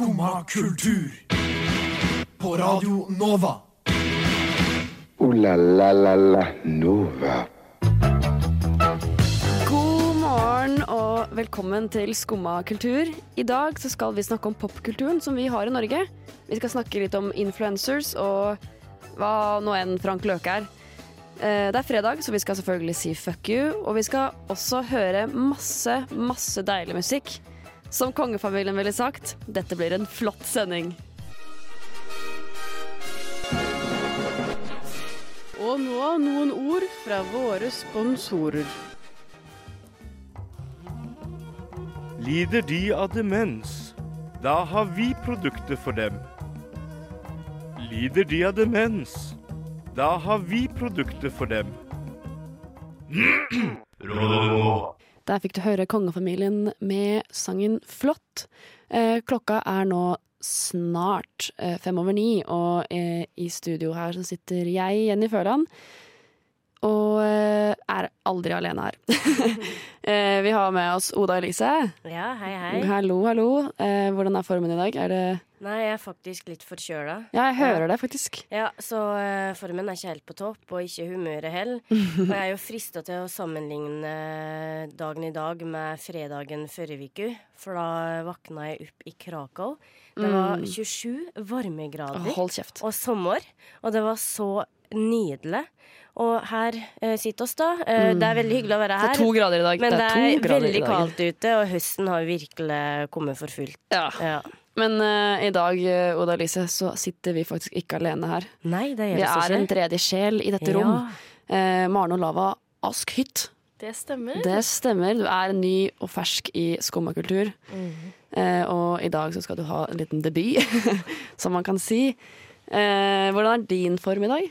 Skumma kultur. På Radio Nova. O-la-la-la-la Nova. God morgen og velkommen til Skumma kultur. I dag så skal vi snakke om popkulturen som vi har i Norge. Vi skal snakke litt om influencers og hva nå enn Frank Løke er. Eh, Det er fredag, så vi skal selvfølgelig si fuck you. Og vi skal også høre masse, masse deilig musikk. Som kongefamilien ville sagt, dette blir en flott sending. Og nå noen ord fra våre sponsorer. Lider de av demens? Da har vi produkter for dem. Lider de av demens? Da har vi produkter for dem. Der fikk du høre kongefamilien med sangen Flott. Eh, klokka er nå snart eh, fem over ni, og eh, i studio her sitter jeg, Jenny Føland, og eh, er aldri alene her. eh, vi har med oss Oda Elise. Ja, hei, hei. Hallo, hallo. Eh, hvordan er formen i dag? Er det Nei, jeg er faktisk litt forkjøla. Ja, jeg hører det faktisk. Ja, så formen er ikke helt på topp, og ikke humøret heller. Og jeg er jo frista til å sammenligne dagen i dag med fredagen forrige uke, for da våkna jeg opp i Krakow. Det var 27 varmegrader Åh, hold kjeft. og sommer, og det var så nydelig. Og her uh, sitter oss, da. Eh, Det er veldig hyggelig å være Det her. er to grader i dag. men det er det er veldig kaldt ute, og høsten har virkelig kommet for fullt. Ja. Ja. Men uh, i dag, eh, Oda Elise, så sitter vi faktisk ikke alene her. Nei, det Vi gjør det er en tredje sjel i dette rom. Eh, Maren Olava Ask Hytt. Det stemmer. Det stemmer. Du er ny og fersk i skummakultur. Eh, og i dag så skal du ha en liten debut, som man kan si. Eh, hvordan er din form i dag?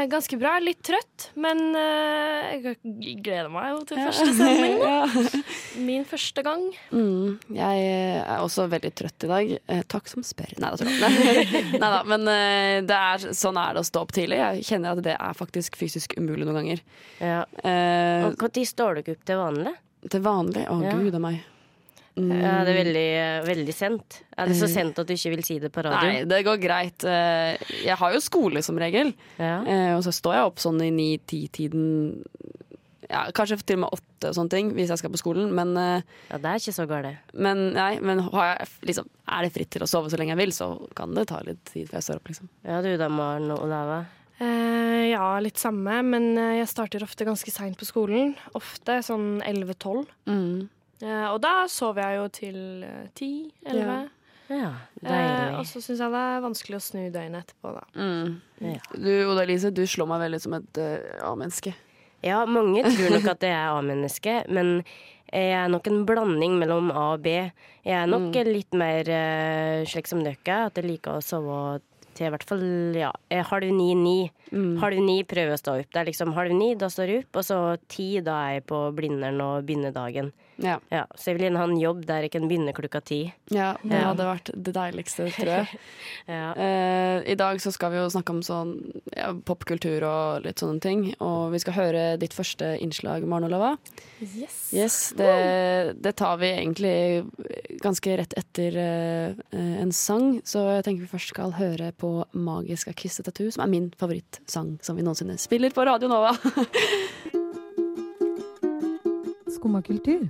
Eh, ganske bra. Litt trøtt, men eh, jeg gleder meg jo til første sending. nå ja. Min første gang. mm, jeg er også veldig trøtt i dag. Eh, takk som spør. Nei da, Neida, men eh, det er, sånn er det å stå opp tidlig. Jeg kjenner at det er faktisk fysisk umulig noen ganger. Ja. Eh, Og Når står dere opp til vanlig? til vanlig Å, Ja. gud a meg. Ja, det er veldig, veldig sent. Er det så sent at du ikke vil si det på radio? Nei, det går greit. Eh, Jeg har jo skole som regel. Ja. Eh, og så står jeg opp sånn i ni-ti-tiden. Ja, kanskje til og med åtte og sånne ting, hvis jeg skal på skolen. Men, eh, ja, det er ikke så galt. men, nei, men har jeg, liksom, er det fritt til å sove så lenge jeg vil, så kan det ta litt tid før jeg står opp. Liksom. Ja, du da, Maren og Olava? Eh, ja, litt samme, men eh, jeg starter ofte ganske seint på skolen. Ofte sånn 11-12. Mm. Eh, og da sover jeg jo til eh, 10-11. Ja, Eh, og så syns jeg det er vanskelig å snu døgnet etterpå, da. Mm. Ja. Du, Oda Elise, du slår meg veldig som et uh, A-menneske. ja, mange tror nok at jeg er A-menneske, men jeg er nok en blanding mellom A og B. Jeg er nok litt mer uh, slik som dere, at jeg liker å sove til i hvert fall ja, halv ni-ni. Halv ni prøver jeg å stå opp. Det er liksom halv ni, da står jeg opp, og så ti, da er jeg på Blindern og begynner dagen. Ja. Ja, så jeg vil gjerne ha en jobb der jeg kan begynne klokka ti. ja, det Ja. hadde vært det deiligste, tror jeg. Ja. Eh, I dag så skal vi jo snakke om sånn ja, popkultur og litt sånne ting. Og vi skal høre ditt første innslag, Maren Olava. Yes. Yes, det, det tar vi egentlig ganske rett etter eh, en sang. Så jeg tenker vi først skal høre på 'Magisk av Tattoo', som er min favorittsang som vi noensinne spiller på Radio Nova. Skumma kultur.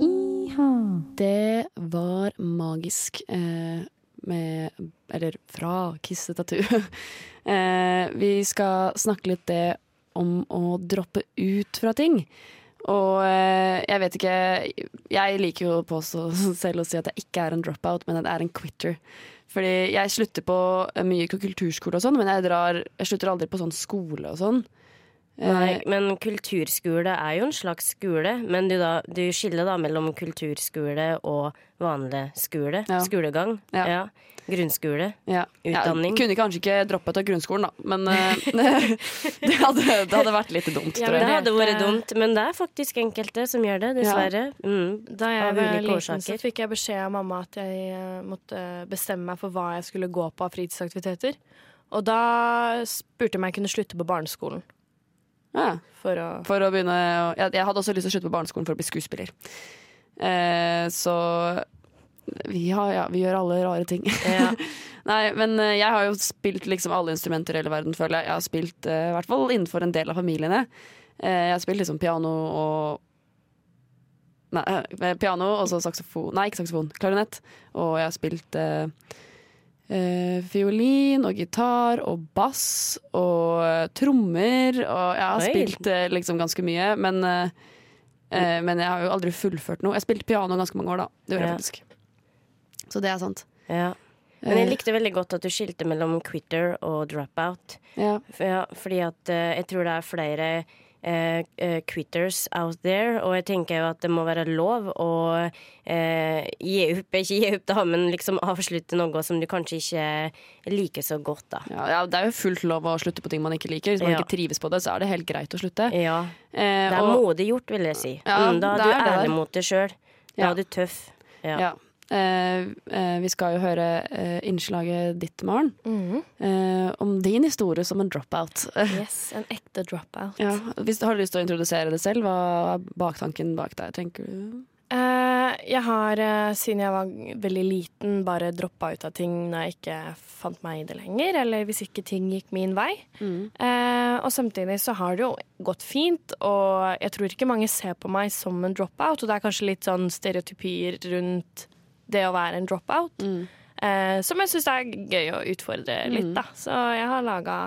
Iha. Det var magisk eh, med Eller fra Kissetatu. Eh, vi skal snakke litt det om å droppe ut fra ting. Og eh, jeg vet ikke Jeg liker jo å påstå selv å si at jeg ikke er en dropout, men at jeg er en quitter. Fordi jeg slutter på mye kulturskole og sånn, men jeg, drar, jeg slutter aldri på sånn skole og sånn. Nei, Eh, men kulturskole er jo en slags skole, men du, da, du skiller da mellom kulturskole og vanlig skole. Ja. Skolegang. Ja. Ja. Grunnskole. Ja. Utdanning. Jeg kunne kanskje ikke droppet av grunnskolen, da. Men eh, det, hadde, det hadde vært litt dumt, Ja, tror Det hadde vært dumt, men det er faktisk enkelte som gjør det, dessverre. Mm. Da jeg var liten, årsaker. så fikk jeg beskjed av mamma at jeg eh, måtte bestemme meg for hva jeg skulle gå på av fritidsaktiviteter. Og da spurte jeg om jeg kunne slutte på barneskolen. Ja, For å for å begynne å, jeg, jeg hadde også lyst til å slutte på barneskolen for å bli skuespiller. Eh, så vi, har, ja, vi gjør alle rare ting. Ja. Nei, men eh, jeg har jo spilt liksom alle instrumenter i hele verden, føler jeg. Jeg har spilt eh, i hvert fall innenfor en del av familiene. Eh, jeg har spilt liksom piano og Nei, eh, piano og så saksofon Nei, ikke saksofon. Klarinett. Og jeg har spilt eh, eh, fiolin og gitar og bass og eh, trommer. Og jeg har Oi. spilt eh, liksom ganske mye, men eh, eh, Men jeg har jo aldri fullført noe. Jeg spilte piano ganske mange år, da. Det gjorde jeg faktisk. Så det er sant. ja. Men jeg Eh, likte veldig godt at du skilte mellom quitter og dropout. ja. For, ja, fordi at jeg tror det er flere quitters out there, og jeg tenker jo at det må være lov å eh, gi opp, ikke gi opp da, men liksom avslutte noe som du kanskje ikke liker så godt, da. Ja, ja, det er jo fullt lov å slutte på ting man ikke liker. Hvis man Ja. ikke trives på det, så er det helt greit å slutte. Ja, Eh, det er og- modig gjort, vil jeg si. Ja, mm, da er du ærlig mot deg sjøl. Da Ja. er du tøff. Ja. Eh, eh, vi skal jo høre eh, innslaget ditt, Maren, Mm. eh, om din historie som en dropout. Yes, en ekte dropout. ja. Hvis du lyst til å introdusere det selv, hva er baktanken bak deg, tenker du? Eh, jeg har siden jeg var veldig liten bare droppa ut av ting når jeg ikke fant meg i det lenger, eller hvis ikke ting gikk min vei. Eh, og samtidig så har det jo gått fint, og jeg tror ikke mange ser på meg som en dropout, og det er kanskje litt sånn stereotypier rundt det å være en dropout, eh, som jeg syns er gøy å utfordre litt, da. Så jeg har laga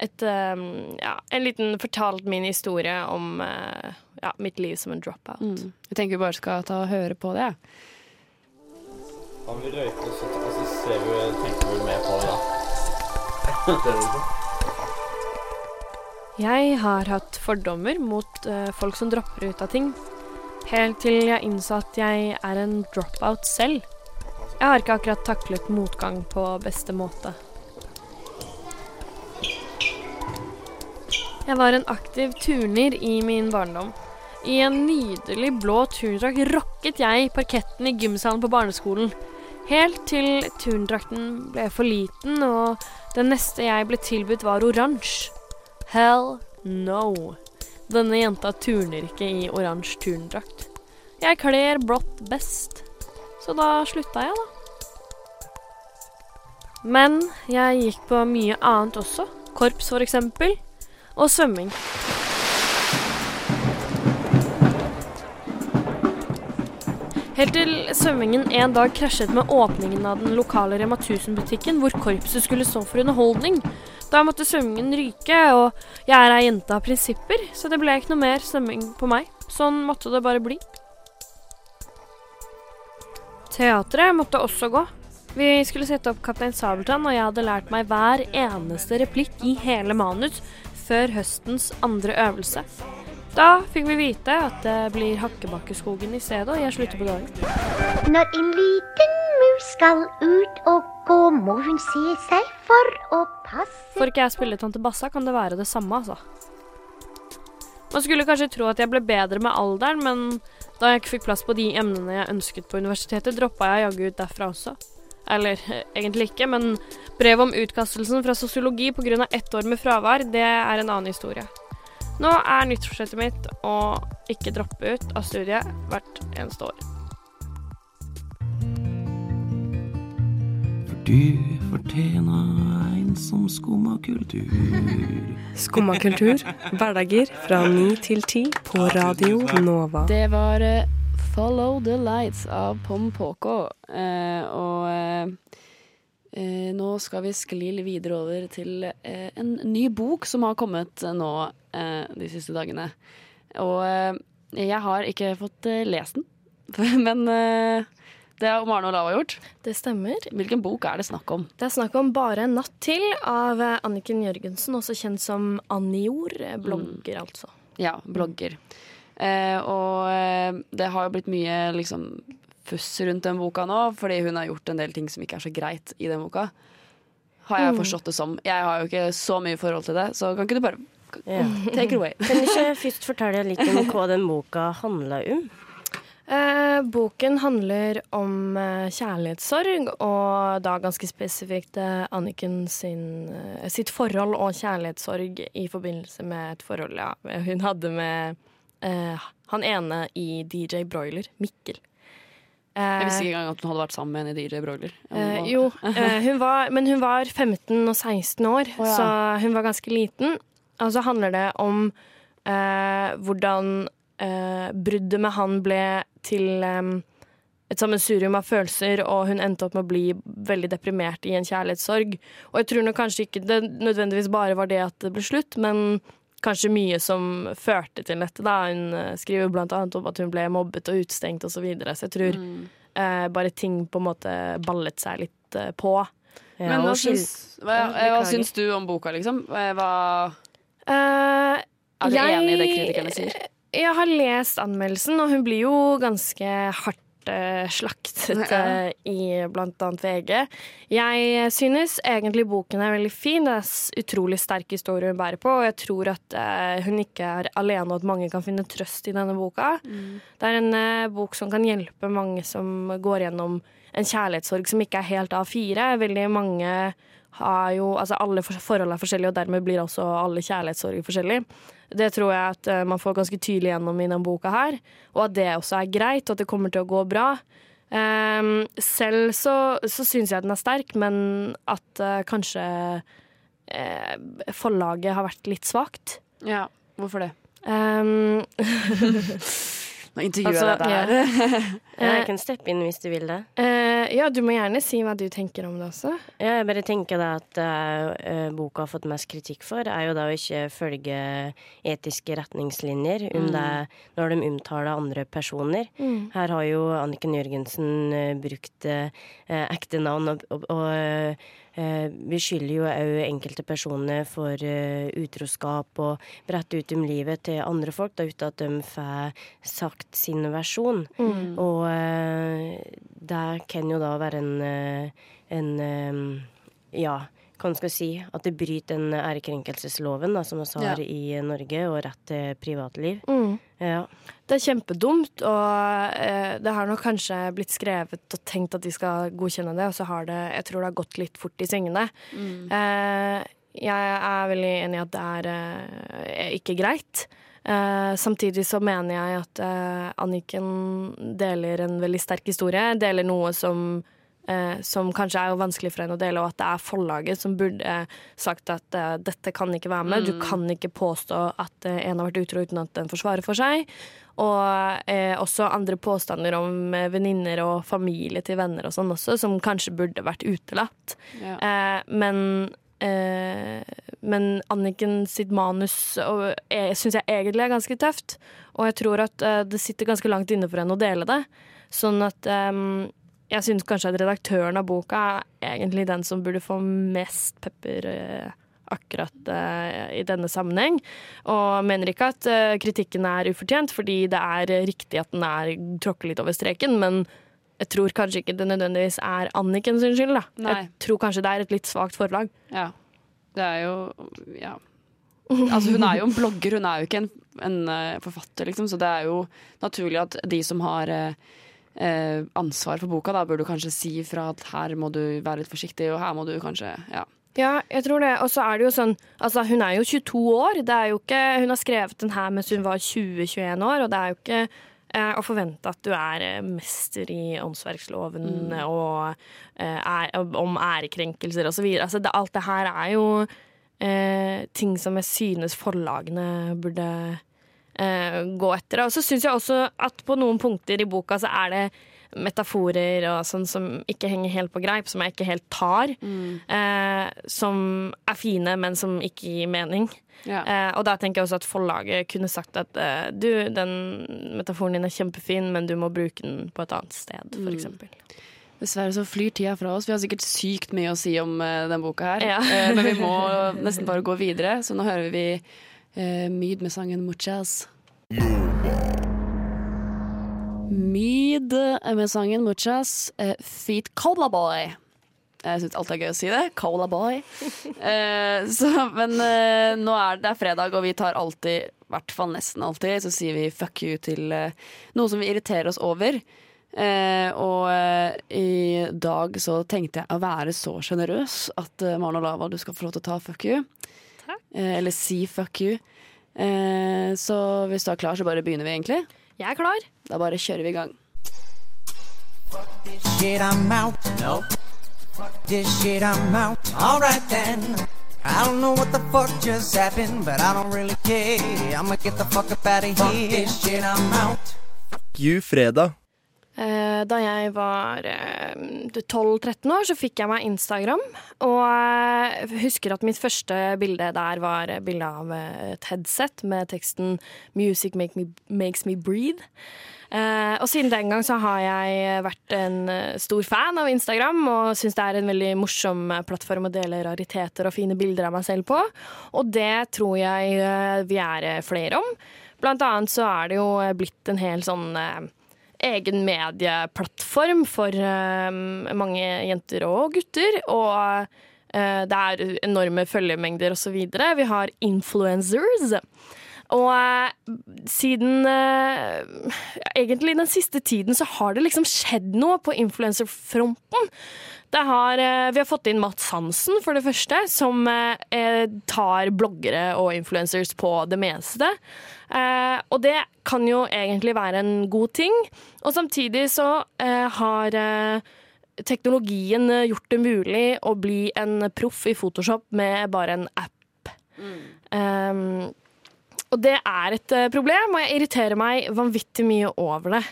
et, um, ja, en liten fortalt min historie om uh, ja, mitt liv som en dropout. Mm. Jeg tenker vi bare skal ta og høre på det. Om vi røyker, så ser vi, tenker vi mer på det da. Jeg har hatt fordommer mot uh, folk som dropper ut av ting. Helt til jeg innså at jeg er en dropout selv. Jeg har ikke akkurat taklet motgang på beste måte. Jeg var en aktiv turner i min barndom. I en nydelig blå turndrakt rokket jeg parketten i gymsalen på barneskolen. Helt til turndrakten ble for liten, og det neste jeg ble tilbudt, var oransje. Hell no. Denne jenta turner ikke i oransje turndrakt. Jeg kler blått best. Så da slutta jeg, da. Men jeg gikk på mye annet også. Korps, eksempel. Og svømming. Helt til svømmingen en dag krasjet med åpningen av den lokale Rema 1000-butikken, hvor korpset skulle stå for underholdning. Da måtte svømmingen ryke, og jeg er ei jente av prinsipper, så det ble ikke noe mer svømming på meg. Sånn måtte det bare bli. Teatret måtte også gå. Vi skulle sette opp Kaptein Sabeltann, og jeg hadde lært meg hver eneste replikk i hele manus før høstens andre øvelse. Da fikk vi vite at det blir Hakkebakkeskogen i stedet, og jeg slutter på dagen. Når en liten mus skal ut og gå, må hun se seg for å passe Får ikke jeg spille Tante Bassa, kan det være det samme, altså. Man skulle kanskje tro at jeg ble bedre med alderen, men da jeg ikke fikk plass på de emnene jeg ønsket på universitetet, droppa jeg jaggu ut derfra også. Eller egentlig ikke, men brevet om utkastelsen fra sosiologi pga. ett år med fravær, det er en annen historie. Nå er nyttårsforsettet mitt å ikke droppe ut av studiet hvert eneste år. For du fortjener en som skumma kultur. Skumma kultur, hverdager fra ni til ti på Radio Nova. Det var eh, Follow the Lights av Pom Poko. Eh, og eh, eh, nå skal vi skli videre over til eh, en ny bok som har kommet nå eh, de siste dagene. Og eh, jeg har ikke fått eh, lest den, men eh, det har Maren og Lava gjort. Det stemmer. Hvilken bok er det snakk om? Det er snakk om Bare en natt til av eh, Anniken Jørgensen, også kjent som Annior. Blogger, Blogger, altså. Ja, blogger. Eh, og eh, det har jo blitt mye liksom fuss rundt den boka nå, fordi hun har gjort en del ting som ikke er så greit i den boka. Har jeg Mm. forstått det som. Jeg har jo ikke så mye forhold til det, så kan ikke du bare Ja. take it away? Kan du ikke først fortelle litt om hva den boka handler om? Eh, boken handler om eh, kjærlighetssorg, og da ganske spesifikt eh, Anniken sin, eh, sitt forhold og kjærlighetssorg i forbindelse med et forhold ja, hun hadde med eh, han ene i DJ Broiler, Mikkel. Jeg visste Eh, ikke engang at hun hadde vært sammen med en i DJ Broiler. Eh, jo, eh, hun var, men hun var 15 og 16 år, oh, ja. så hun var ganske liten. Og så handler det om eh, hvordan eh, bruddet med han ble til eh, et sammensurium av følelser, og hun endte opp med å bli veldig deprimert i en kjærlighetssorg. Og jeg tror nok kanskje ikke det nødvendigvis bare var det at det ble slutt, men kanskje mye som førte til dette. Da. Hun eh, skriver blant annet om at hun ble mobbet og utestengt osv. Så, videre. så jeg tror eh, bare ting på en måte ballet seg litt eh, på. Men hva syns, hva, hva syns du om boka, liksom? Hva, Eh, er du jeg- enig i det kritikerne sier? Jeg har lest anmeldelsen, og hun blir jo ganske hardt eh, slaktet Ja. eh, i annet VG. Jeg synes egentlig boken er veldig fin. Det er en utrolig sterk historie hun bærer på, og jeg tror at eh, hun ikke er alene, og at mange kan finne trøst i denne boka. Det er en bok som kan hjelpe mange som går gjennom en kjærlighetssorg som ikke er helt A4. Veldig mange har jo Altså alle for- forhold er forskjellige, og dermed blir også alle kjærlighetssorger forskjellige. Det tror jeg at eh, man får ganske tydelig gjennom i denne boka her, og at det også er greit, og at det kommer til å gå bra. Ehm, selv så, så syns jeg den er sterk, men at eh, kanskje eh, forlaget har vært litt svakt. Ja, hvorfor det? Um, Nå intervjuer jeg Altså, deg her. Ja, jeg kan steppe inn hvis du vil det. Uh, ja, du må gjerne si hva du tenker om det også. Ja, jeg bare tenker da at uh, boka har fått mest kritikk for, er jo da å ikke følge etiske retningslinjer om Mm. det, når de omtaler andre personer. Mm. Her har jo Anniken Jørgensen uh, brukt eh, ekte navn, og, og, og eh, beskylder jo òg enkelte personer for eh, utroskap og brette ut om livet til andre folk, da, uten at de får sagt sin versjon. Mm. Og eh, det kan jo da være en, en Ja, hva man skal si. At det bryter den ærekrenkelsesloven da, som vi har Ja. i Norge, og rett til privatliv. Mm. Ja. Det er kjempedumt, og eh, det har nok kanskje blitt skrevet og tenkt at de skal godkjenne det, og så har det, jeg tror det har gått litt fort i svingene. Eh, jeg er veldig enig i at det er eh, ikke greit. Eh, samtidig så mener jeg at eh, Anniken deler en veldig sterk historie, deler noe som eh, som kanskje er jo vanskelig for henne å dele, og at det er forlaget som burde eh, sagt at eh, dette kan ikke være med. Du Mm. kan ikke påstå at eh, en har vært utro uten at den forsvarer for seg. Og eh, også andre påstander om eh, venninner og familie til venner og sånn også, som kanskje burde vært utelatt. Ja. Eh, men eh, men Anniken sitt manus eh, syns jeg egentlig er ganske tøft. Og jeg tror at eh, det sitter ganske langt inne for henne å dele det. Sånn at eh, jeg syns kanskje at redaktøren av boka er egentlig den som burde få mest pepper eh, akkurat eh, i denne sammenheng. Og mener ikke at eh, kritikken er ufortjent, fordi det er riktig at den er tråkker litt over streken, men jeg tror kanskje ikke det nødvendigvis er Anniken sin skyld. Da. Nei. Jeg tror kanskje det er et litt svakt forlag. Ja. Det er jo Ja. Altså, hun er jo en blogger, hun er jo ikke en, en forfatter, liksom, så det er jo naturlig at de som har eh, eh, ansvar for boka, da burde kanskje si fra at her må du være litt forsiktig, og her må du kanskje Ja. Ja, jeg tror det. Og så er det jo sånn Altså, hun er jo 22 år. Det er jo ikke Hun har skrevet den her mens hun var 20-21 år, og det er jo ikke eh, å forvente at du er eh, mester i åndsverksloven Mm. og eh, er, om ærekrenkelser videre. Altså, det, alt det her er jo eh, ting som jeg synes forlagene burde gå etter. Og så syns jeg også at på noen punkter i boka så er det metaforer og sånn som ikke henger helt på greip, som jeg ikke helt tar. Eh, som er fine, men som ikke gir mening. Ja. Eh, og da tenker jeg også at forlaget kunne sagt at eh, du, den metaforen din er kjempefin, men du må bruke den på et annet sted, for Mm. Dessverre så flyr tida fra oss. Vi har sikkert sykt mye å si om uh, den boka her. Ja. Eh, men vi må nesten bare gå videre, så nå hører vi Myd med sangen 'Muchas'. Myd med sangen 'Muchas', uh, Feet Cola Boy. Jeg syns alt er gøy å si det. Cola Boy. Eh, så, men eh, nå er det, det er fredag, og vi tar alltid, i hvert fall nesten alltid, så sier vi fuck you til eh, noe som vi irriterer oss over. Eh, og eh, i dag så tenkte jeg å være så sjenerøs at eh, Maren Olava, du skal få lov til å ta fuck you. Eh, eller si fuck you. Eh, så hvis du er klar, så bare begynner vi, egentlig. Jeg er klar. Da bare kjører vi i gang. Shit, I'm out. Nope. Fuck this shit, I'm out. Alright then. I don't know what the fuck just happened, but I don't really care. I'ma get the fuck up out of here. Fuck this shit, I'm out. You fredag. Eh, Da jeg var eh, 12-13 år, så fikk jeg meg Instagram. Og jeg husker at mitt første bilde der var bilde av eh, et headset med teksten 'Music make me, makes me breathe'. Eh, og siden den gang så har jeg vært en eh, stor fan av Instagram og syns det er en veldig morsom eh, plattform å dele rariteter og fine bilder av meg selv på. Og det tror jeg eh, vi er eh, flere om. Blant annet så er det jo eh, blitt en hel sånn eh, egen medieplattform for eh, mange jenter og gutter. Og eh, det er enorme følgemengder osv. Vi har influencers. Og eh, siden eh, Egentlig den siste tiden så har det liksom skjedd noe på influenserfronten. Det har, eh, vi har fått inn Mats Hansen, for det første, som eh, tar bloggere og influencers på det meste. Eh, og det kan jo egentlig være en god ting. Og samtidig så eh, har teknologien gjort det mulig å bli en proff i Photoshop med bare en app. Um, og det er et eh, problem, og jeg irriterer meg vanvittig mye over det.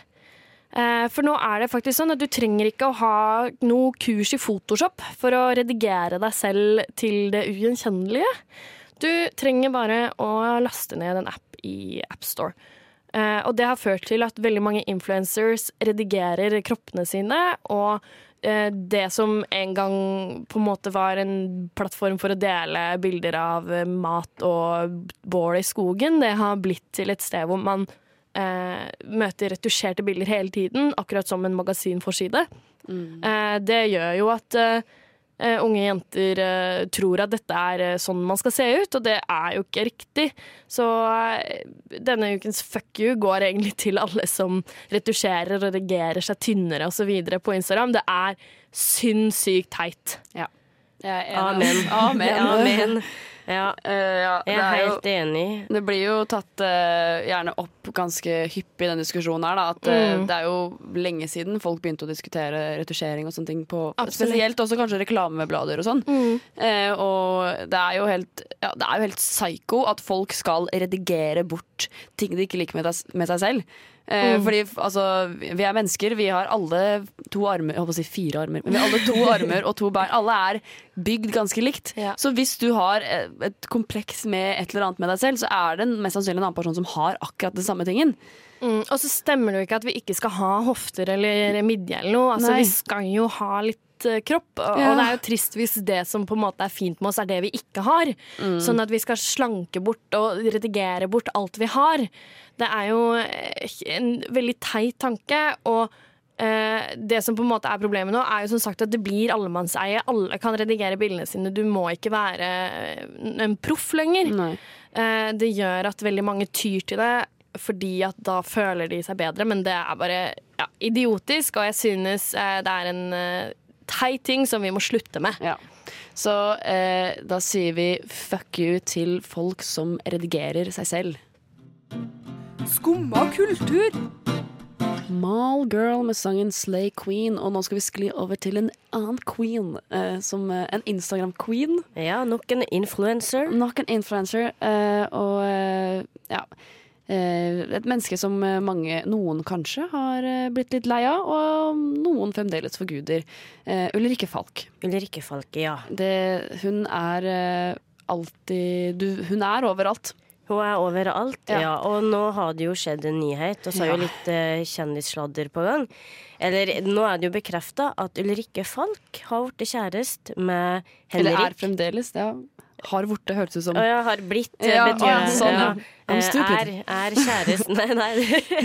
Eh, For nå er det faktisk sånn at du trenger ikke å ha noe kurs i Photoshop for å redigere deg selv til det ugjenkjennelige. Du trenger bare å laste ned en app i AppStore. Eh, Og det har ført til at veldig mange influencers redigerer kroppene sine, og eh, det som en gang på en måte var en plattform for å dele bilder av eh, mat og bål i skogen, det har blitt til et sted hvor man eh, møter retusjerte bilder hele tiden, akkurat som en magasinforside. Eh, det gjør jo at eh, unge jenter uh, tror at dette er uh, sånn man skal se ut, og det er jo ikke riktig. Så denne ukens fuck you går egentlig til alle som retusjerer og redigerer seg tynnere osv. på Instagram. Det er sinnssykt teit. Ja. Amen. Amen. Amen. Ja. uh, ja, Jeg er det jo- helt enig. Det blir jo tatt uh, gjerne opp ganske hyppig i denne diskusjonen her, da. At eh, Mm. det er jo lenge siden folk begynte å diskutere retusjering og sånne ting på Absolutt. Spesielt også kanskje reklameblader og sånn. Eh, og det er jo helt ja, Det er jo helt psyko at folk skal redigere bort ting de ikke liker med, med seg selv. Eh, Mm. Fordi altså, vi er mennesker, vi har alle to armer Jeg holdt på å si fire armer, men vi har alle to armer og to bein. Alle er bygd ganske likt. Så hvis du har eh, et kompleks med et eller annet med deg selv, så er det mest sannsynlig en annen person som har akkurat den samme tingen. Mm, og så stemmer det jo ikke at vi ikke skal ha hofter eller midje eller noe. Altså, Nei. vi skal jo ha litt kropp, og, Ja. og det er jo trist hvis det som på en måte er fint med oss, er det vi ikke har. Mm. Sånn at vi skal slanke bort og redigere bort alt vi har. Det er jo eh, en veldig teit tanke. og eh, det som på en måte er problemet nå, er jo som sagt at det blir allemannseie. Alle kan redigere bildene sine. Du må ikke være eh, en proff lenger. Eh, det gjør at veldig mange tyr til det fordi at da føler de seg bedre, men det er bare ja, idiotisk, og jeg synes eh, det er en eh, teit ting som vi må slutte med. Så eh, da sier vi fuck you til folk som redigerer seg selv. Skumma kultur. Mall Girl med sangen Slay Queen, og nå skal vi skli over til en annen queen. Eh, som eh, en Instagram-queen. Ja, nok en influencer. Nok en influencer, eh, og eh, ja. Eh, et menneske som eh, mange, noen kanskje, har eh, blitt litt lei av, og noen fremdeles forguder. Ulrikke Falk. Ulrikke Falk, ja. Det, hun er alltid du, Hun er overalt. Hun er overalt, ja. Ja. Og nå har det jo skjedd en nyhet, og så er jo litt eh, kjendissladder på gang. Eller nå er det jo bekrefta at Ulrikke Falk har blitt kjæreste med Henrik. Eller er fremdeles. Ja. Har blitt, høres hørtes ut som. Å ja, har blitt, eh, Ja, betyr ja, sånn, ja. Eh, stupid. Er, er kjæresten Nei, nei.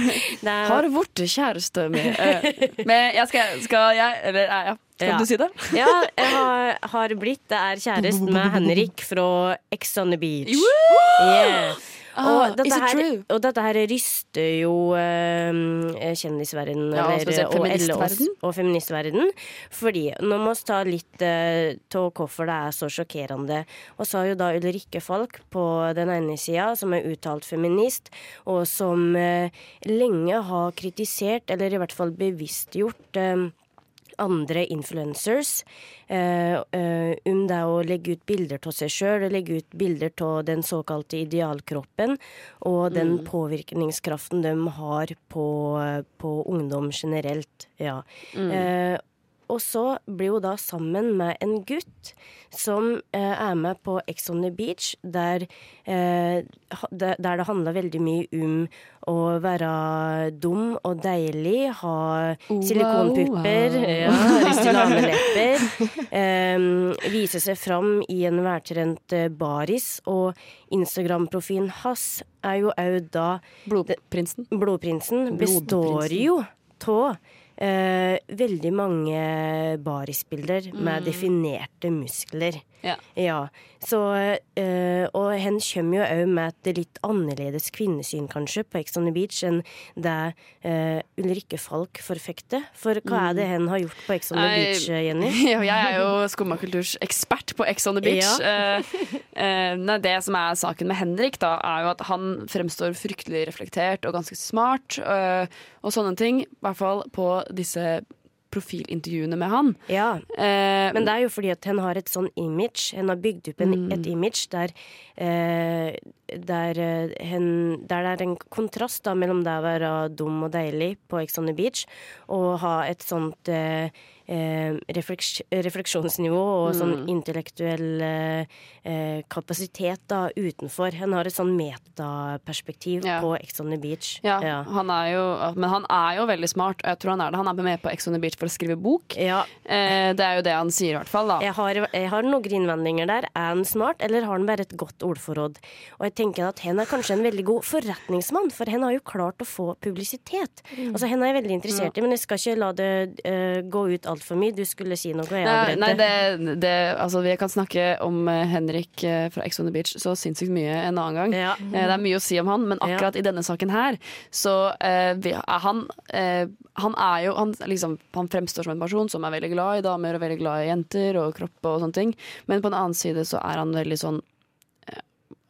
Er, Har blitt kjæreste med eh, Men jeg skal, skal jeg Eller ja, skal Ja. du si det? Ja, jeg har, har blitt Det er kjæreste med Henrik fra Ex on the Beach. Yeah. Ah, Og, dette her, og dette her ryster jo uh, kjendisverden Ja, og feministverden. og feministverden. Fordi nå må vi ta litt uh, hvorfor det er så sjokkerende. Og så har jo da Ulrikke Falk på den ene sida, som er uttalt feminist, og som uh, lenge har kritisert, eller i hvert fall bevisstgjort, eh, andre influencers eh, eh, om det å legge ut bilder av seg sjøl, legge ut bilder av den såkalte idealkroppen, og den Mm. påvirkningskraften de har på, på ungdom generelt. Ja. Mm. Eh, og så blir hun da sammen med en gutt som eh, er med på Ex on the Beach, der, eh, der der det handler veldig mye om å være dum og deilig, ha silikonpupper, ja, Restylane-lepper, eh, vise seg fram i en veltrent eh, baris, og Instagram-profilen hans er jo òg da Blodprinsen. Blodprinsen består jo av veldig mange barisbilder med Mm. definerte muskler. Ja. Så, eh, og hen kommer jo òg med et litt annerledes kvinnesyn, kanskje, på Ex on the Beach enn det eh, Ulrikke Falk forfekter. For hva er det hen har gjort på Ex on the Nei, Beach, eh, Jenny? Ja, jeg er jo Skumma ekspert på Ex on the Beach. Ja. uh, det som er saken med Henrik, da, er jo at han fremstår fryktelig reflektert og ganske smart uh, og sånne ting. I hvert fall på disse profilintervjuene med han. Ja, Eh, men det er jo fordi at hen har et sånn image. Hen har bygd opp en, et image der, eh, der, eh, hen, der det er en kontrast da, mellom det å være dum og deilig på Ex on the Beach og ha et sånt eh, eh, refleksjonsnivå og sånn Mm. intellektuell eh, eh, kapasitet da utenfor. Han har et sånn metaperspektiv Ja. på Ex on the Beach. Ja, Han er jo, men han er jo veldig smart, og jeg tror han er det. Han er med på Ex on the Beach for å skrive bok. Ja. Eh, det er jo det han sier, i hvert fall. da Jeg har, jeg har noen innvendinger der. Er han smart, eller har han bare et godt ordforråd? Og jeg tenker at hen er kanskje en veldig god forretningsmann, for hen har jo klart å få publisitet. Mm. Altså, hen er jeg veldig interessert i, men jeg skal ikke la det uh, gå ut altfor mye. Du skulle si noe, og jeg avbrøt nei det, det, altså, vi kan snakke om eh, Henrik eh, fra Ex on the Beach så sinnssykt mye en annen gang. Ja. Eh, Det er mye å si om han, men akkurat i denne saken her, så uh, vi, han uh, Han er jo han, liksom, han fremstår som en person som er veldig glad i damer og veldig glad i jenter og kropp og sånne ting, men på den annen side så er han veldig sånn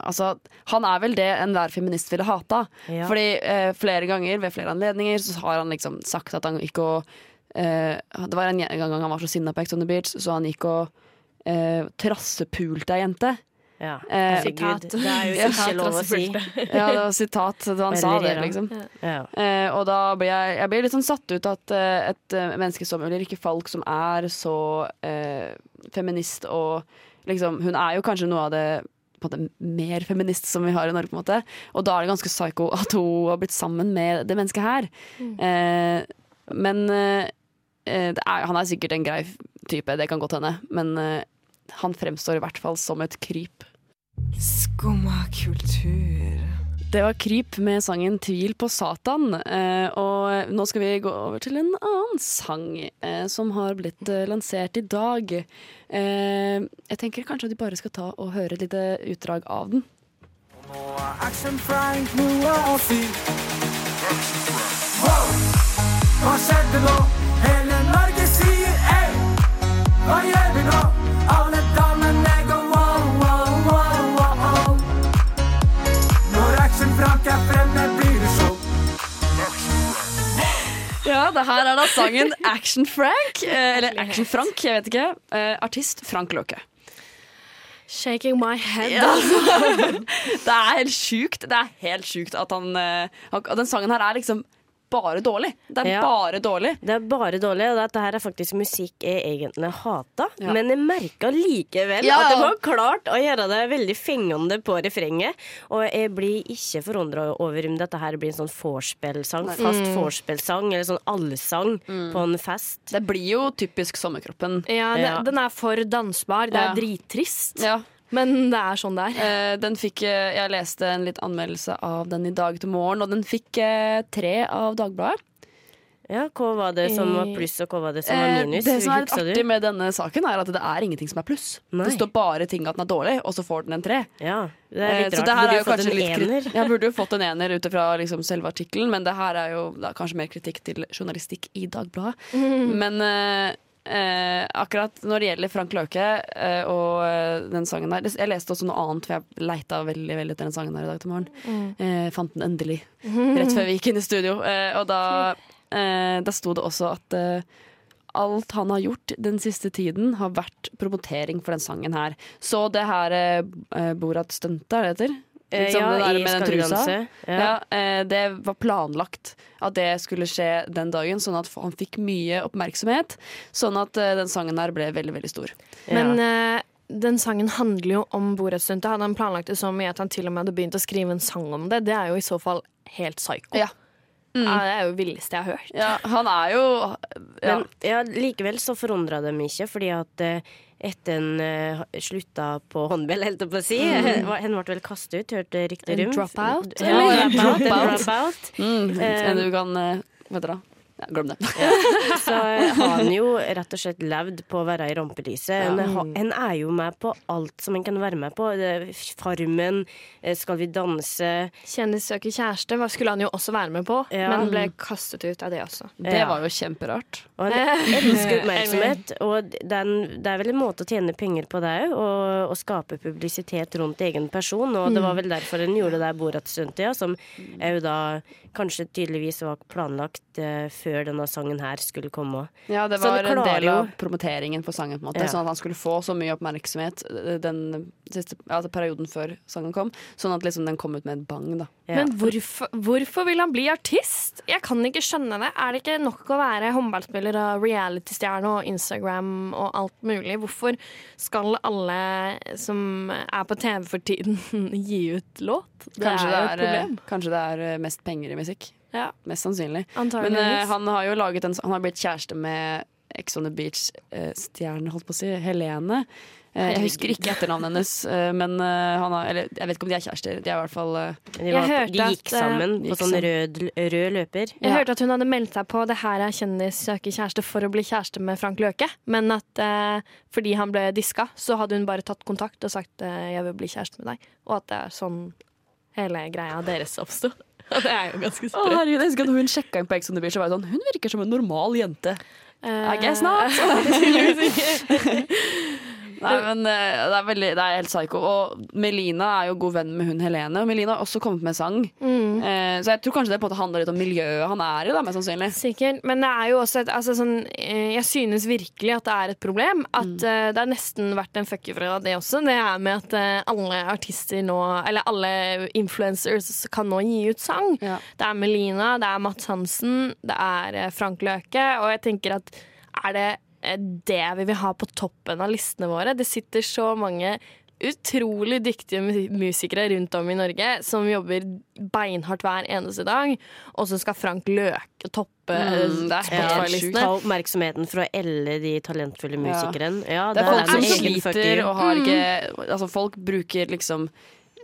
Altså, han er vel det enhver feminist ville hata. Ja. Fordi eh, flere ganger, ved flere anledninger, så har han liksom sagt at han ikke eh, Det var en gang han var så sinna på Ex on the Beach, så han gikk og eh, trassepulte ei jente. Ja. Eh, sitat. det er jo ikke lov å si. ja, det var sitat da han sa det, liksom. Ja. Eh, og da blir jeg, jeg blir litt sånn satt ut at eh, et eh, menneske som Ulrikke Falk, som er så eh, feminist og liksom Hun er jo kanskje noe av det på en måte, mer feminist som vi har i Norge, på en måte. Og da er det ganske psycho at hun har blitt sammen med det mennesket her. Mm. Eh, men eh, eh, er, han er sikkert en grei type, det kan godt hende. Men eh, han fremstår i hvert fall som et kryp. Skumma kultur. Det var Kryp med sangen 'Tvil på Satan'. Eh, og nå skal vi gå over til en annen sang eh, som har blitt eh, lansert i dag. Eh, jeg tenker kanskje at vi bare skal ta og høre et lite utdrag av den. Nå er Action Frank noe å si. Da sangen Action Frank. Eh, eller Action Frank, jeg vet ikke. Eh, artist Frank Løke. Shaking my head. Ja. det er helt sjukt. Det er helt sjukt at han eh, han- Den sangen her er liksom bare dårlig. Det er Ja. bare dårlig. Det er bare dårlig, og dette her er faktisk musikk jeg egentlig hata. Ja. Men jeg merka likevel Ja. at det var klart å gjøre det veldig fengende på refrenget. Og jeg blir ikke forundra over om dette her blir en sånn vorspiel-sang. Fast Mm. vorspiel-sang, eller sånn allsang på en fest. Det blir jo typisk sommerkroppen. Ja, Ja. Den, den er for dansbar. Det Ja. er drittrist. Ja. Men det er sånn det er. Eh, den fikk, eh, jeg leste en litt anmeldelse av den i dag til morgen, og den fikk eh, tre av Dagbladet. Ja, hva var det som var pluss, og hva var det som var minus? det som er litt artig med denne saken, er at det er ingenting som er pluss. Nei. Det står bare ting at den er dårlig, og så får den en tre. Ja, det er litt rart. så det her Burde er jo fått kanskje en ener. Ja, burde jo fått en ener ut ifra liksom selve artikkelen, men det her er jo er kanskje mer kritikk til journalistikk i Dagbladet. Mm. Men eh, akkurat når det gjelder Frank Løke eh, og eh, den sangen der Jeg leste også noe annet, for jeg leita veldig veldig etter den sangen her i dag til morgen. Mm. Eh, fant den endelig rett før vi gikk inn i studio. Eh, og da, eh, da sto det også at eh, alt han har gjort den siste tiden, har vært promotering for den sangen her. Så det her eh, Borat-stuntet, er det det heter? Liksom ja, det der med den trusa. Ja. Ja, eh, det var planlagt at det skulle skje den dagen, sånn at han fikk mye oppmerksomhet. Sånn at eh, den sangen her ble veldig, veldig stor. Men den sangen handler jo om Borat-stuntet. Hadde han planlagt det så mye at han til og med hadde begynt å skrive en sang om det, det er jo i så fall helt psyko. Ja. Mm. Ja, det er jo det villeste jeg har hørt. Ja, han er jo ja. Men ja, likevel så forundra det meg ikke, fordi at eh, etter en eh, slutta på håndball, helt på å si Mm. Hen ble vel kastet ut, hørte rykter om. dropout, Ja, dropout, Dropout. Mm, Eh, en du kan eh, Hva heter det? Ja, glem det. Så eh, har han jo rett og slett levd på å være i rampelyset. Ja. En, er jo med på alt som en kan være med på. Farmen, eh, Skal vi danse Kjendis søker kjæreste skulle han jo også være med på, Ja. men ble kastet ut av det også. Det Ja. var jo kjemperart. Og han elsker oppmerksomhet. Og den, det er vel en måte å tjene penger på det òg, og, og skape publisitet rundt egen person. Og det var vel derfor en gjorde det der Borat-stuntet, ja, som òg da kanskje tydeligvis var planlagt uh, før denne sangen her skulle komme. Ja, det var det en del av promoteringen for sangen, på en måte. Ja. Sånn at han skulle få så mye oppmerksomhet eh, den siste altså perioden før sangen kom. Sånn at liksom den kom ut med et bang, da. Men hvorfor, hvorfor vil han bli artist? Jeg kan ikke skjønne det. Er det ikke nok å være håndballspiller og reality-stjerne og Instagram og alt mulig? Hvorfor skal alle som er på TV for tiden, gi ut låt? Det Kanskje er jo det et er, problem. eh, kanskje det er eh, mest penger i musikk. Ja. Mest sannsynlig. Antageligvis. Men uh, han har jo laget en, Han har blitt kjæreste med Ex on the Beach-stjernen, holdt på å si, Helene. Eh, jeg husker ikke etternavnet hennes, eh, men eh, han har Eller jeg vet ikke om de er kjærester. De er i hvert fall eh, De, var, de gikk at, eh, sammen på gikk sånn rød, rød løper. Jeg hørte at hun hadde meldt seg på det her er kjendis søker kjæreste for å bli kjæreste med Frank Løke, men at eh, fordi han ble diska, så hadde hun bare tatt kontakt og sagt eh, 'jeg vil bli kjæreste med deg', og at det er sånn hele greia deres oppsto. Det er jo ganske sprøtt. herregud, jeg husker at Hun sjekka inn på Ex on the Beach og var sånn Hun virker som en normal jente. I guess not. Nei, men eh, det er, veldig, det er helt psycho. Og Melina er jo god venn med hun Helene, og Melina har også kommet med sang. Mm. Eh, så jeg tror kanskje det på en måte handler litt om miljøet han er i, da, mest sannsynlig. Sikkert, men det er jo også et, altså sånn, eh, Jeg synes virkelig at det er et problem. At Mm. uh, det har nesten vært en fuckerfredag, det også. Det er med at uh, alle artister nå, eller alle influencers, kan nå gi ut sang. Det er Melina, det er Mats Hansen, det er Frank Løke, og jeg tenker at er det det vi vil ha på toppen av listene våre? Det sitter så mange utrolig dyktige musikere rundt om i Norge som jobber beinhardt hver eneste dag, og så skal Frank Løke toppe Mm, det helt Spotify-listene. Ta oppmerksomheten fra alle de talentfulle musikerne. Ja, det er folk som sliter og har Mm. ikke Altså, folk bruker liksom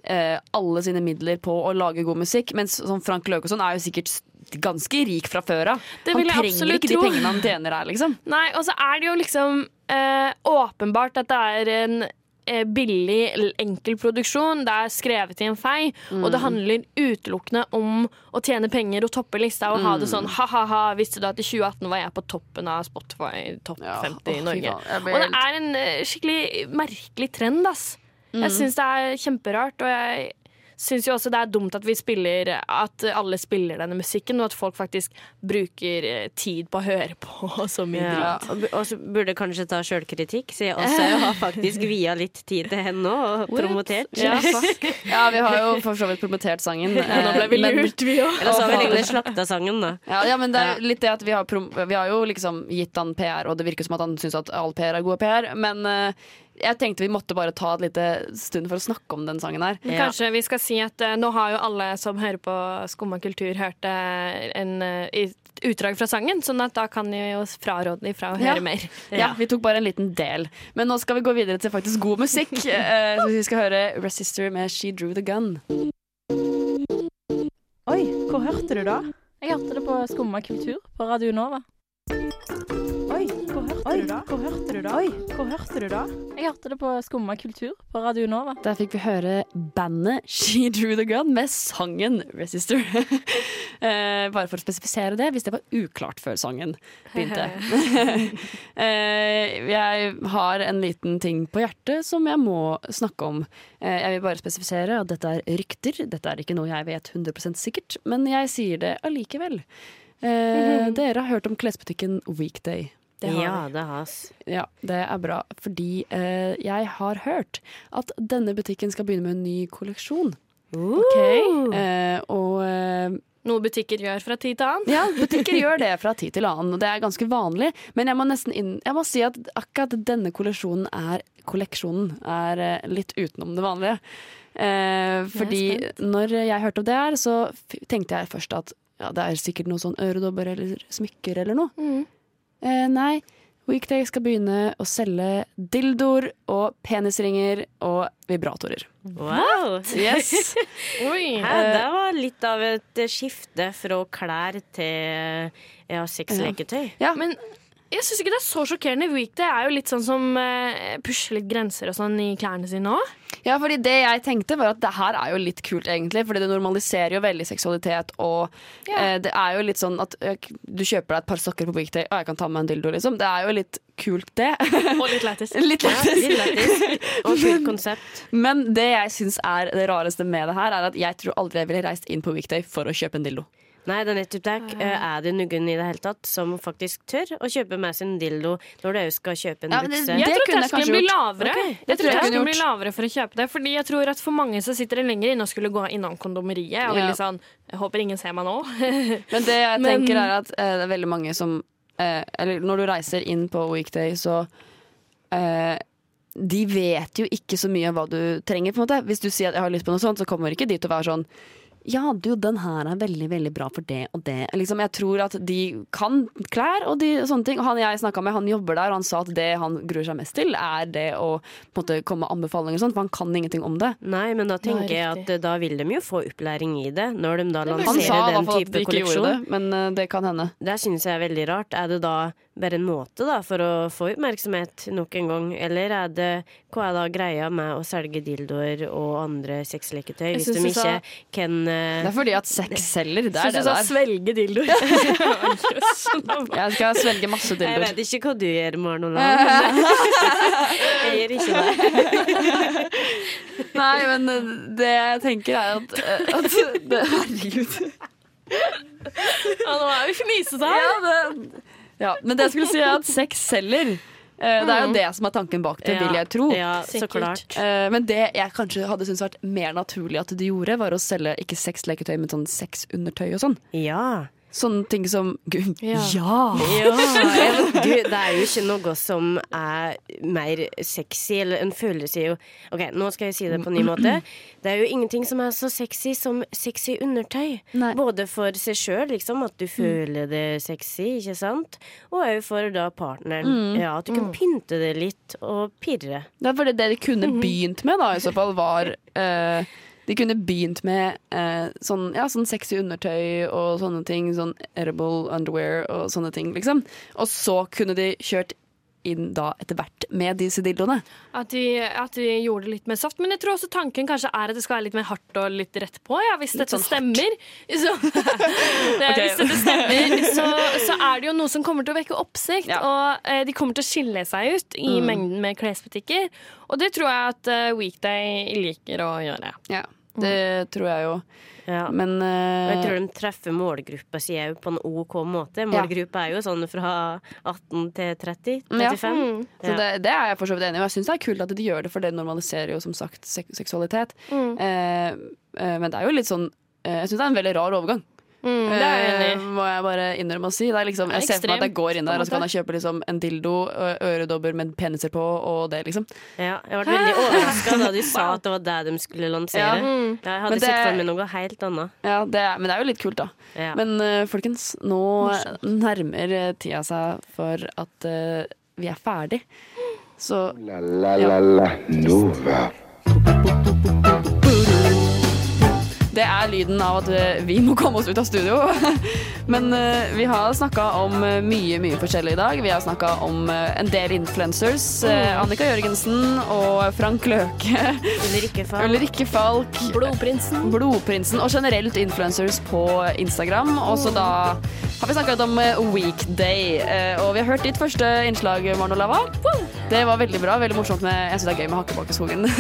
eh, alle sine midler på å lage god musikk, mens sånn Frank Løke og sånn er jo sikkert ganske rik fra før av. Han trenger ikke ikke de pengene han tjener her, liksom. Nei, og så er det jo liksom eh, åpenbart at det er en eh, billig, enkel produksjon. Det er skrevet i en fei, og det Mm. handler utelukkende om å tjene penger og toppe lista og ha det Mm. sånn ha-ha-ha, visste du at i 2018 var jeg på toppen av Spotify topp 50 i Norge. Ja, Og det er en eh, skikkelig merkelig trend, ass. Mm. Jeg syns det er kjemperart, og jeg syns jo også det er dumt at vi spiller At alle spiller denne musikken, og at folk faktisk bruker eh, tid på å høre på så mye Ja, dritt. og og så burde kanskje ta sjølkritikk, siden jeg også har faktisk via litt tid til henne nå, og promotert. Ja, ja, vi har jo for så vidt promotert sangen. Ja, nå ble vi lurt, vi også. Eller så har vi egentlig slakta sangen, da. Ja, ja, men det er litt det at vi har, prom vi har jo liksom gitt han PR, og det virker som at han syns at all PR er gode PR, men eh, jeg tenkte vi måtte bare ta et lite stund for å snakke om den sangen her. Men Kanskje vi skal si at uh, nå har jo alle som hører på Skumma kultur, hørt eh, en uh, utdrag fra sangen, sånn at da kan de jo fraråde dem fra å høre Ja. mer. Ja, vi tok bare en liten del. Men nå skal vi gå videre til faktisk god musikk. Så vi skal høre Resister med She Drew The Gun. Oi, hvor hørte du da? Jeg hørte det på Skumma kultur på Radio Nova. Oi, hvor hørte du da? Hvor hørte du da? Oi, hvor hørte du da? Jeg hørte det på Skumma kultur på Radio Nova. Der fikk vi høre bandet She Drew The Gun med sangen Resister. Eh, bare for å spesifisere det, hvis det var uklart før sangen begynte. Eh, jeg har en liten ting på hjertet som jeg må snakke om. Eh, jeg vil bare spesifisere at dette er rykter. Dette er ikke noe jeg vet 100% sikkert, men jeg sier det allikevel. Eh, dere har hørt om klesbutikken Weekday. Det har Ja, det has. Ja, det er bra. Fordi eh, jeg har hørt at denne butikken skal begynne med en ny kolleksjon. Ok. Eh, og eh, Noe butikker gjør fra tid til annen. ja, butikker gjør det fra tid til annen, og det er ganske vanlig. Men jeg må nesten inn, jeg må si at akkurat denne kolleksjonen er, kolleksjonen er eh, litt utenom det vanlige. Eh, fordi når jeg hørte om det her, så tenkte jeg først at ja, det er sikkert noe sånn øredobber eller smykker eller noe. Mm. Eh, nei, Weekday skal begynne å selge dildoer og penisringer og vibratorer. Wow! Yes. Oi. Hæ, det var litt av et eh, skifte fra klær til ja, sexleketøy. Men jeg syns ikke det er så sjokkerende. Weekday er jo litt sånn som uh, pusher litt grenser og sånn i klærne sine òg. Ja, fordi det jeg tenkte var at det her er jo litt kult egentlig, fordi det normaliserer jo veldig seksualitet, og eh, det er jo litt sånn at uh, du kjøper deg et par sokker på Weekday, og jeg kan ta med en dildo, liksom. Det er jo litt kult, det. Og litt lættis. litt lættis. Og kult konsept. Men det jeg syns er det rareste med det her, er at jeg tror aldri jeg ville reist inn på Weekday for å kjøpe en dildo. Nei, det er nettopp det. Eh, Er det noen i det hele tatt som faktisk tør å kjøpe med sin dildo når du òg skal kjøpe en Ja, det- bukse? Jeg, Jeg tror terskelen blir lavere. okay, Jeg det tror jeg terskelen blir lavere for å kjøpe det. Fordi jeg tror at for mange så sitter det lenger inne og skulle gå innom kondomeriet. Og Ja. veldig sånn Jeg håper ingen ser meg nå. Men det jeg Men- tenker er at eh, det er veldig mange som eh, Eller når du reiser inn på Weekday, så eh, De vet jo ikke så mye om hva du trenger. på en måte Hvis du sier at jeg har lyst på noe sånt, så kommer ikke de til å være sånn ja, du, den her er veldig veldig bra for det og det. Liksom, jeg tror at de kan klær og de, sånne ting. Og han jeg snakka med, han jobber der, og han sa at det han gruer seg mest til, er det å på en måte, komme med anbefalinger og sånt, for han kan ingenting om det. Nei, men da tenker jeg at da vil de jo få opplæring i det, når de da lanserer den type kolleksjon. Han sa i hvert fall at de ikke gjorde det, men eh, det kan hende. Det syns jeg er veldig rart. Er det da bare en måte da for å få oppmerksomhet nok en gang, eller er det hva er da greia med å selge dildoer og andre sexleketøy hvis de ikke sa- ikke kan uh... Det er fordi at sex selger. Det er Syns det du sa der. svelge dildoer. Jeg skal svelge masse dildoer. Jeg vet ikke hva du gjør, Marnola. Olav. Jeg gjør ikke det. Nei, men eh, det jeg tenker er at, eh, at det, Herregud. Ja, nå er vi fnisete her. Ja, det, ja, men det jeg skulle si er at sex selger. Eh, Det er jo det som er tanken bak det, Ja, vil jeg tro. Ja, så Sikkert. klart. Eh, Men det jeg kanskje hadde syntes vært mer naturlig at de gjorde, var å selge ikke sexleketøy, men sånn sexundertøy og sånn. Ja. Sånne ting som Gud, Ja. ja. Ja, jeg, du, det er jo ikke noe som er mer sexy, eller en følelse jo Ok, nå skal jeg si det på en ny måte. Det er jo ingenting som er så sexy som sexy undertøy. Nei. Både for seg sjøl, liksom, at du føler det sexy, ikke sant? Og òg for da partneren. Ja, At du kan pynte det litt og pirre. Det er fordi det de kunne begynt med, da, i så fall, var eh, De kunne begynt med eh, sånn, ja, sånn sexy undertøy og sånne ting. Sånn edible underwear og sånne ting, liksom. Og så kunne de kjørt inn da etter hvert med disse dildoene. At de, at de gjorde det litt mer soft. Men jeg tror også tanken kanskje er at det skal være litt mer hardt og litt rett på. Ja, hvis dette sånn stemmer, så, det, okay. hvis dette stemmer så, så er det jo noe som kommer til å vekke oppsikt. Ja. Og eh, de kommer til å skille seg ut i Mm. mengden med klesbutikker. Og det tror jeg at eh, Weekday liker å gjøre. Ja, det tror jeg jo. Ja. Men eh, jeg tror de treffer målgruppa si òg på en OK måte. Målgruppa er jo sånn fra 18 til 30? Ja. 35? Mm. Så det, det er jeg for så vidt enig i. Og jeg syns det er kult at de gjør det, for det normaliserer jo som sagt sek seksualitet. Mm. Uh, uh, men det er jo litt sånn Jeg syns det er en veldig rar overgang. Mm, det er jeg enig i. Eh, må jeg bare innrømme å si. Det er liksom, jeg ser for meg at jeg går inn der og så kan jeg kjøpe liksom en dildo, øredobber med peniser på og det, liksom. Ja, jeg ble veldig overraska da de sa at det var det de skulle lansere. Ja. Mm. jeg hadde det- sett for meg noe helt annet. Ja, det er, men det er jo litt kult, da. Ja. Men uh, folkens, nå nærmer eh, tida seg for at uh, vi er ferdig. Så La la la la Nova. Det er lyden av at eh, vi må komme oss ut av studio. Men eh, vi har snakka om eh, mye, mye forskjellig i dag. Vi har snakka om en del influencers. eh, Annika Jørgensen og Frank Løke. Ulrikke Falk. Ulrikke Falk. Blodprinsen. Blodprinsen. Og generelt influencers på Instagram. Og så da har vi snakka om eh, Weekday. Og vi har hørt ditt første innslag, Marno Lava. Det var veldig bra. Veldig morsomt med Jeg syns det er gøy med Hakkebakkeskogen.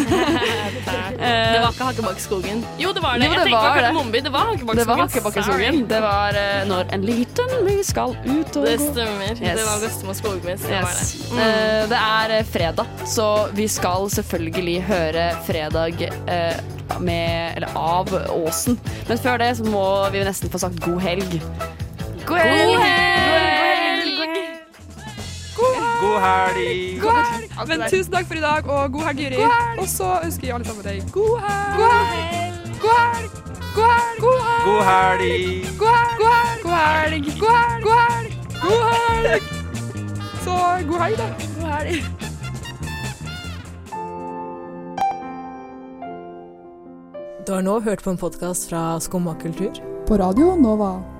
Det var ikke Hakkebakkeskogen. Jo, det var det. Jo, jeg det tenkte på var det. Kardemommeby. Det var Det var Hakkebakkeskogen. Hakkebakkeskogen. Det var eh, når en liten mus skal ut og Det stemmer. Yes. Det var bestemor skogmus. Det Yes. det. Mm. Eh, det er eh, fredag, så vi skal selvfølgelig høre Fredag eh, med Eller av Åsen. Men før det så må vi nesten få sagt god helg. God helg! God helg. God helg. Men tusen takk for i dag, og god helg, Jyri. Og så ønsker jeg alle sammen deg god helg. God helg. God helg. God helg. God helg. God helg. God helg. God helg. Så god helg, da. God helg. Du har nå hørt på en podkast fra Skumma kultur. På radio Nova.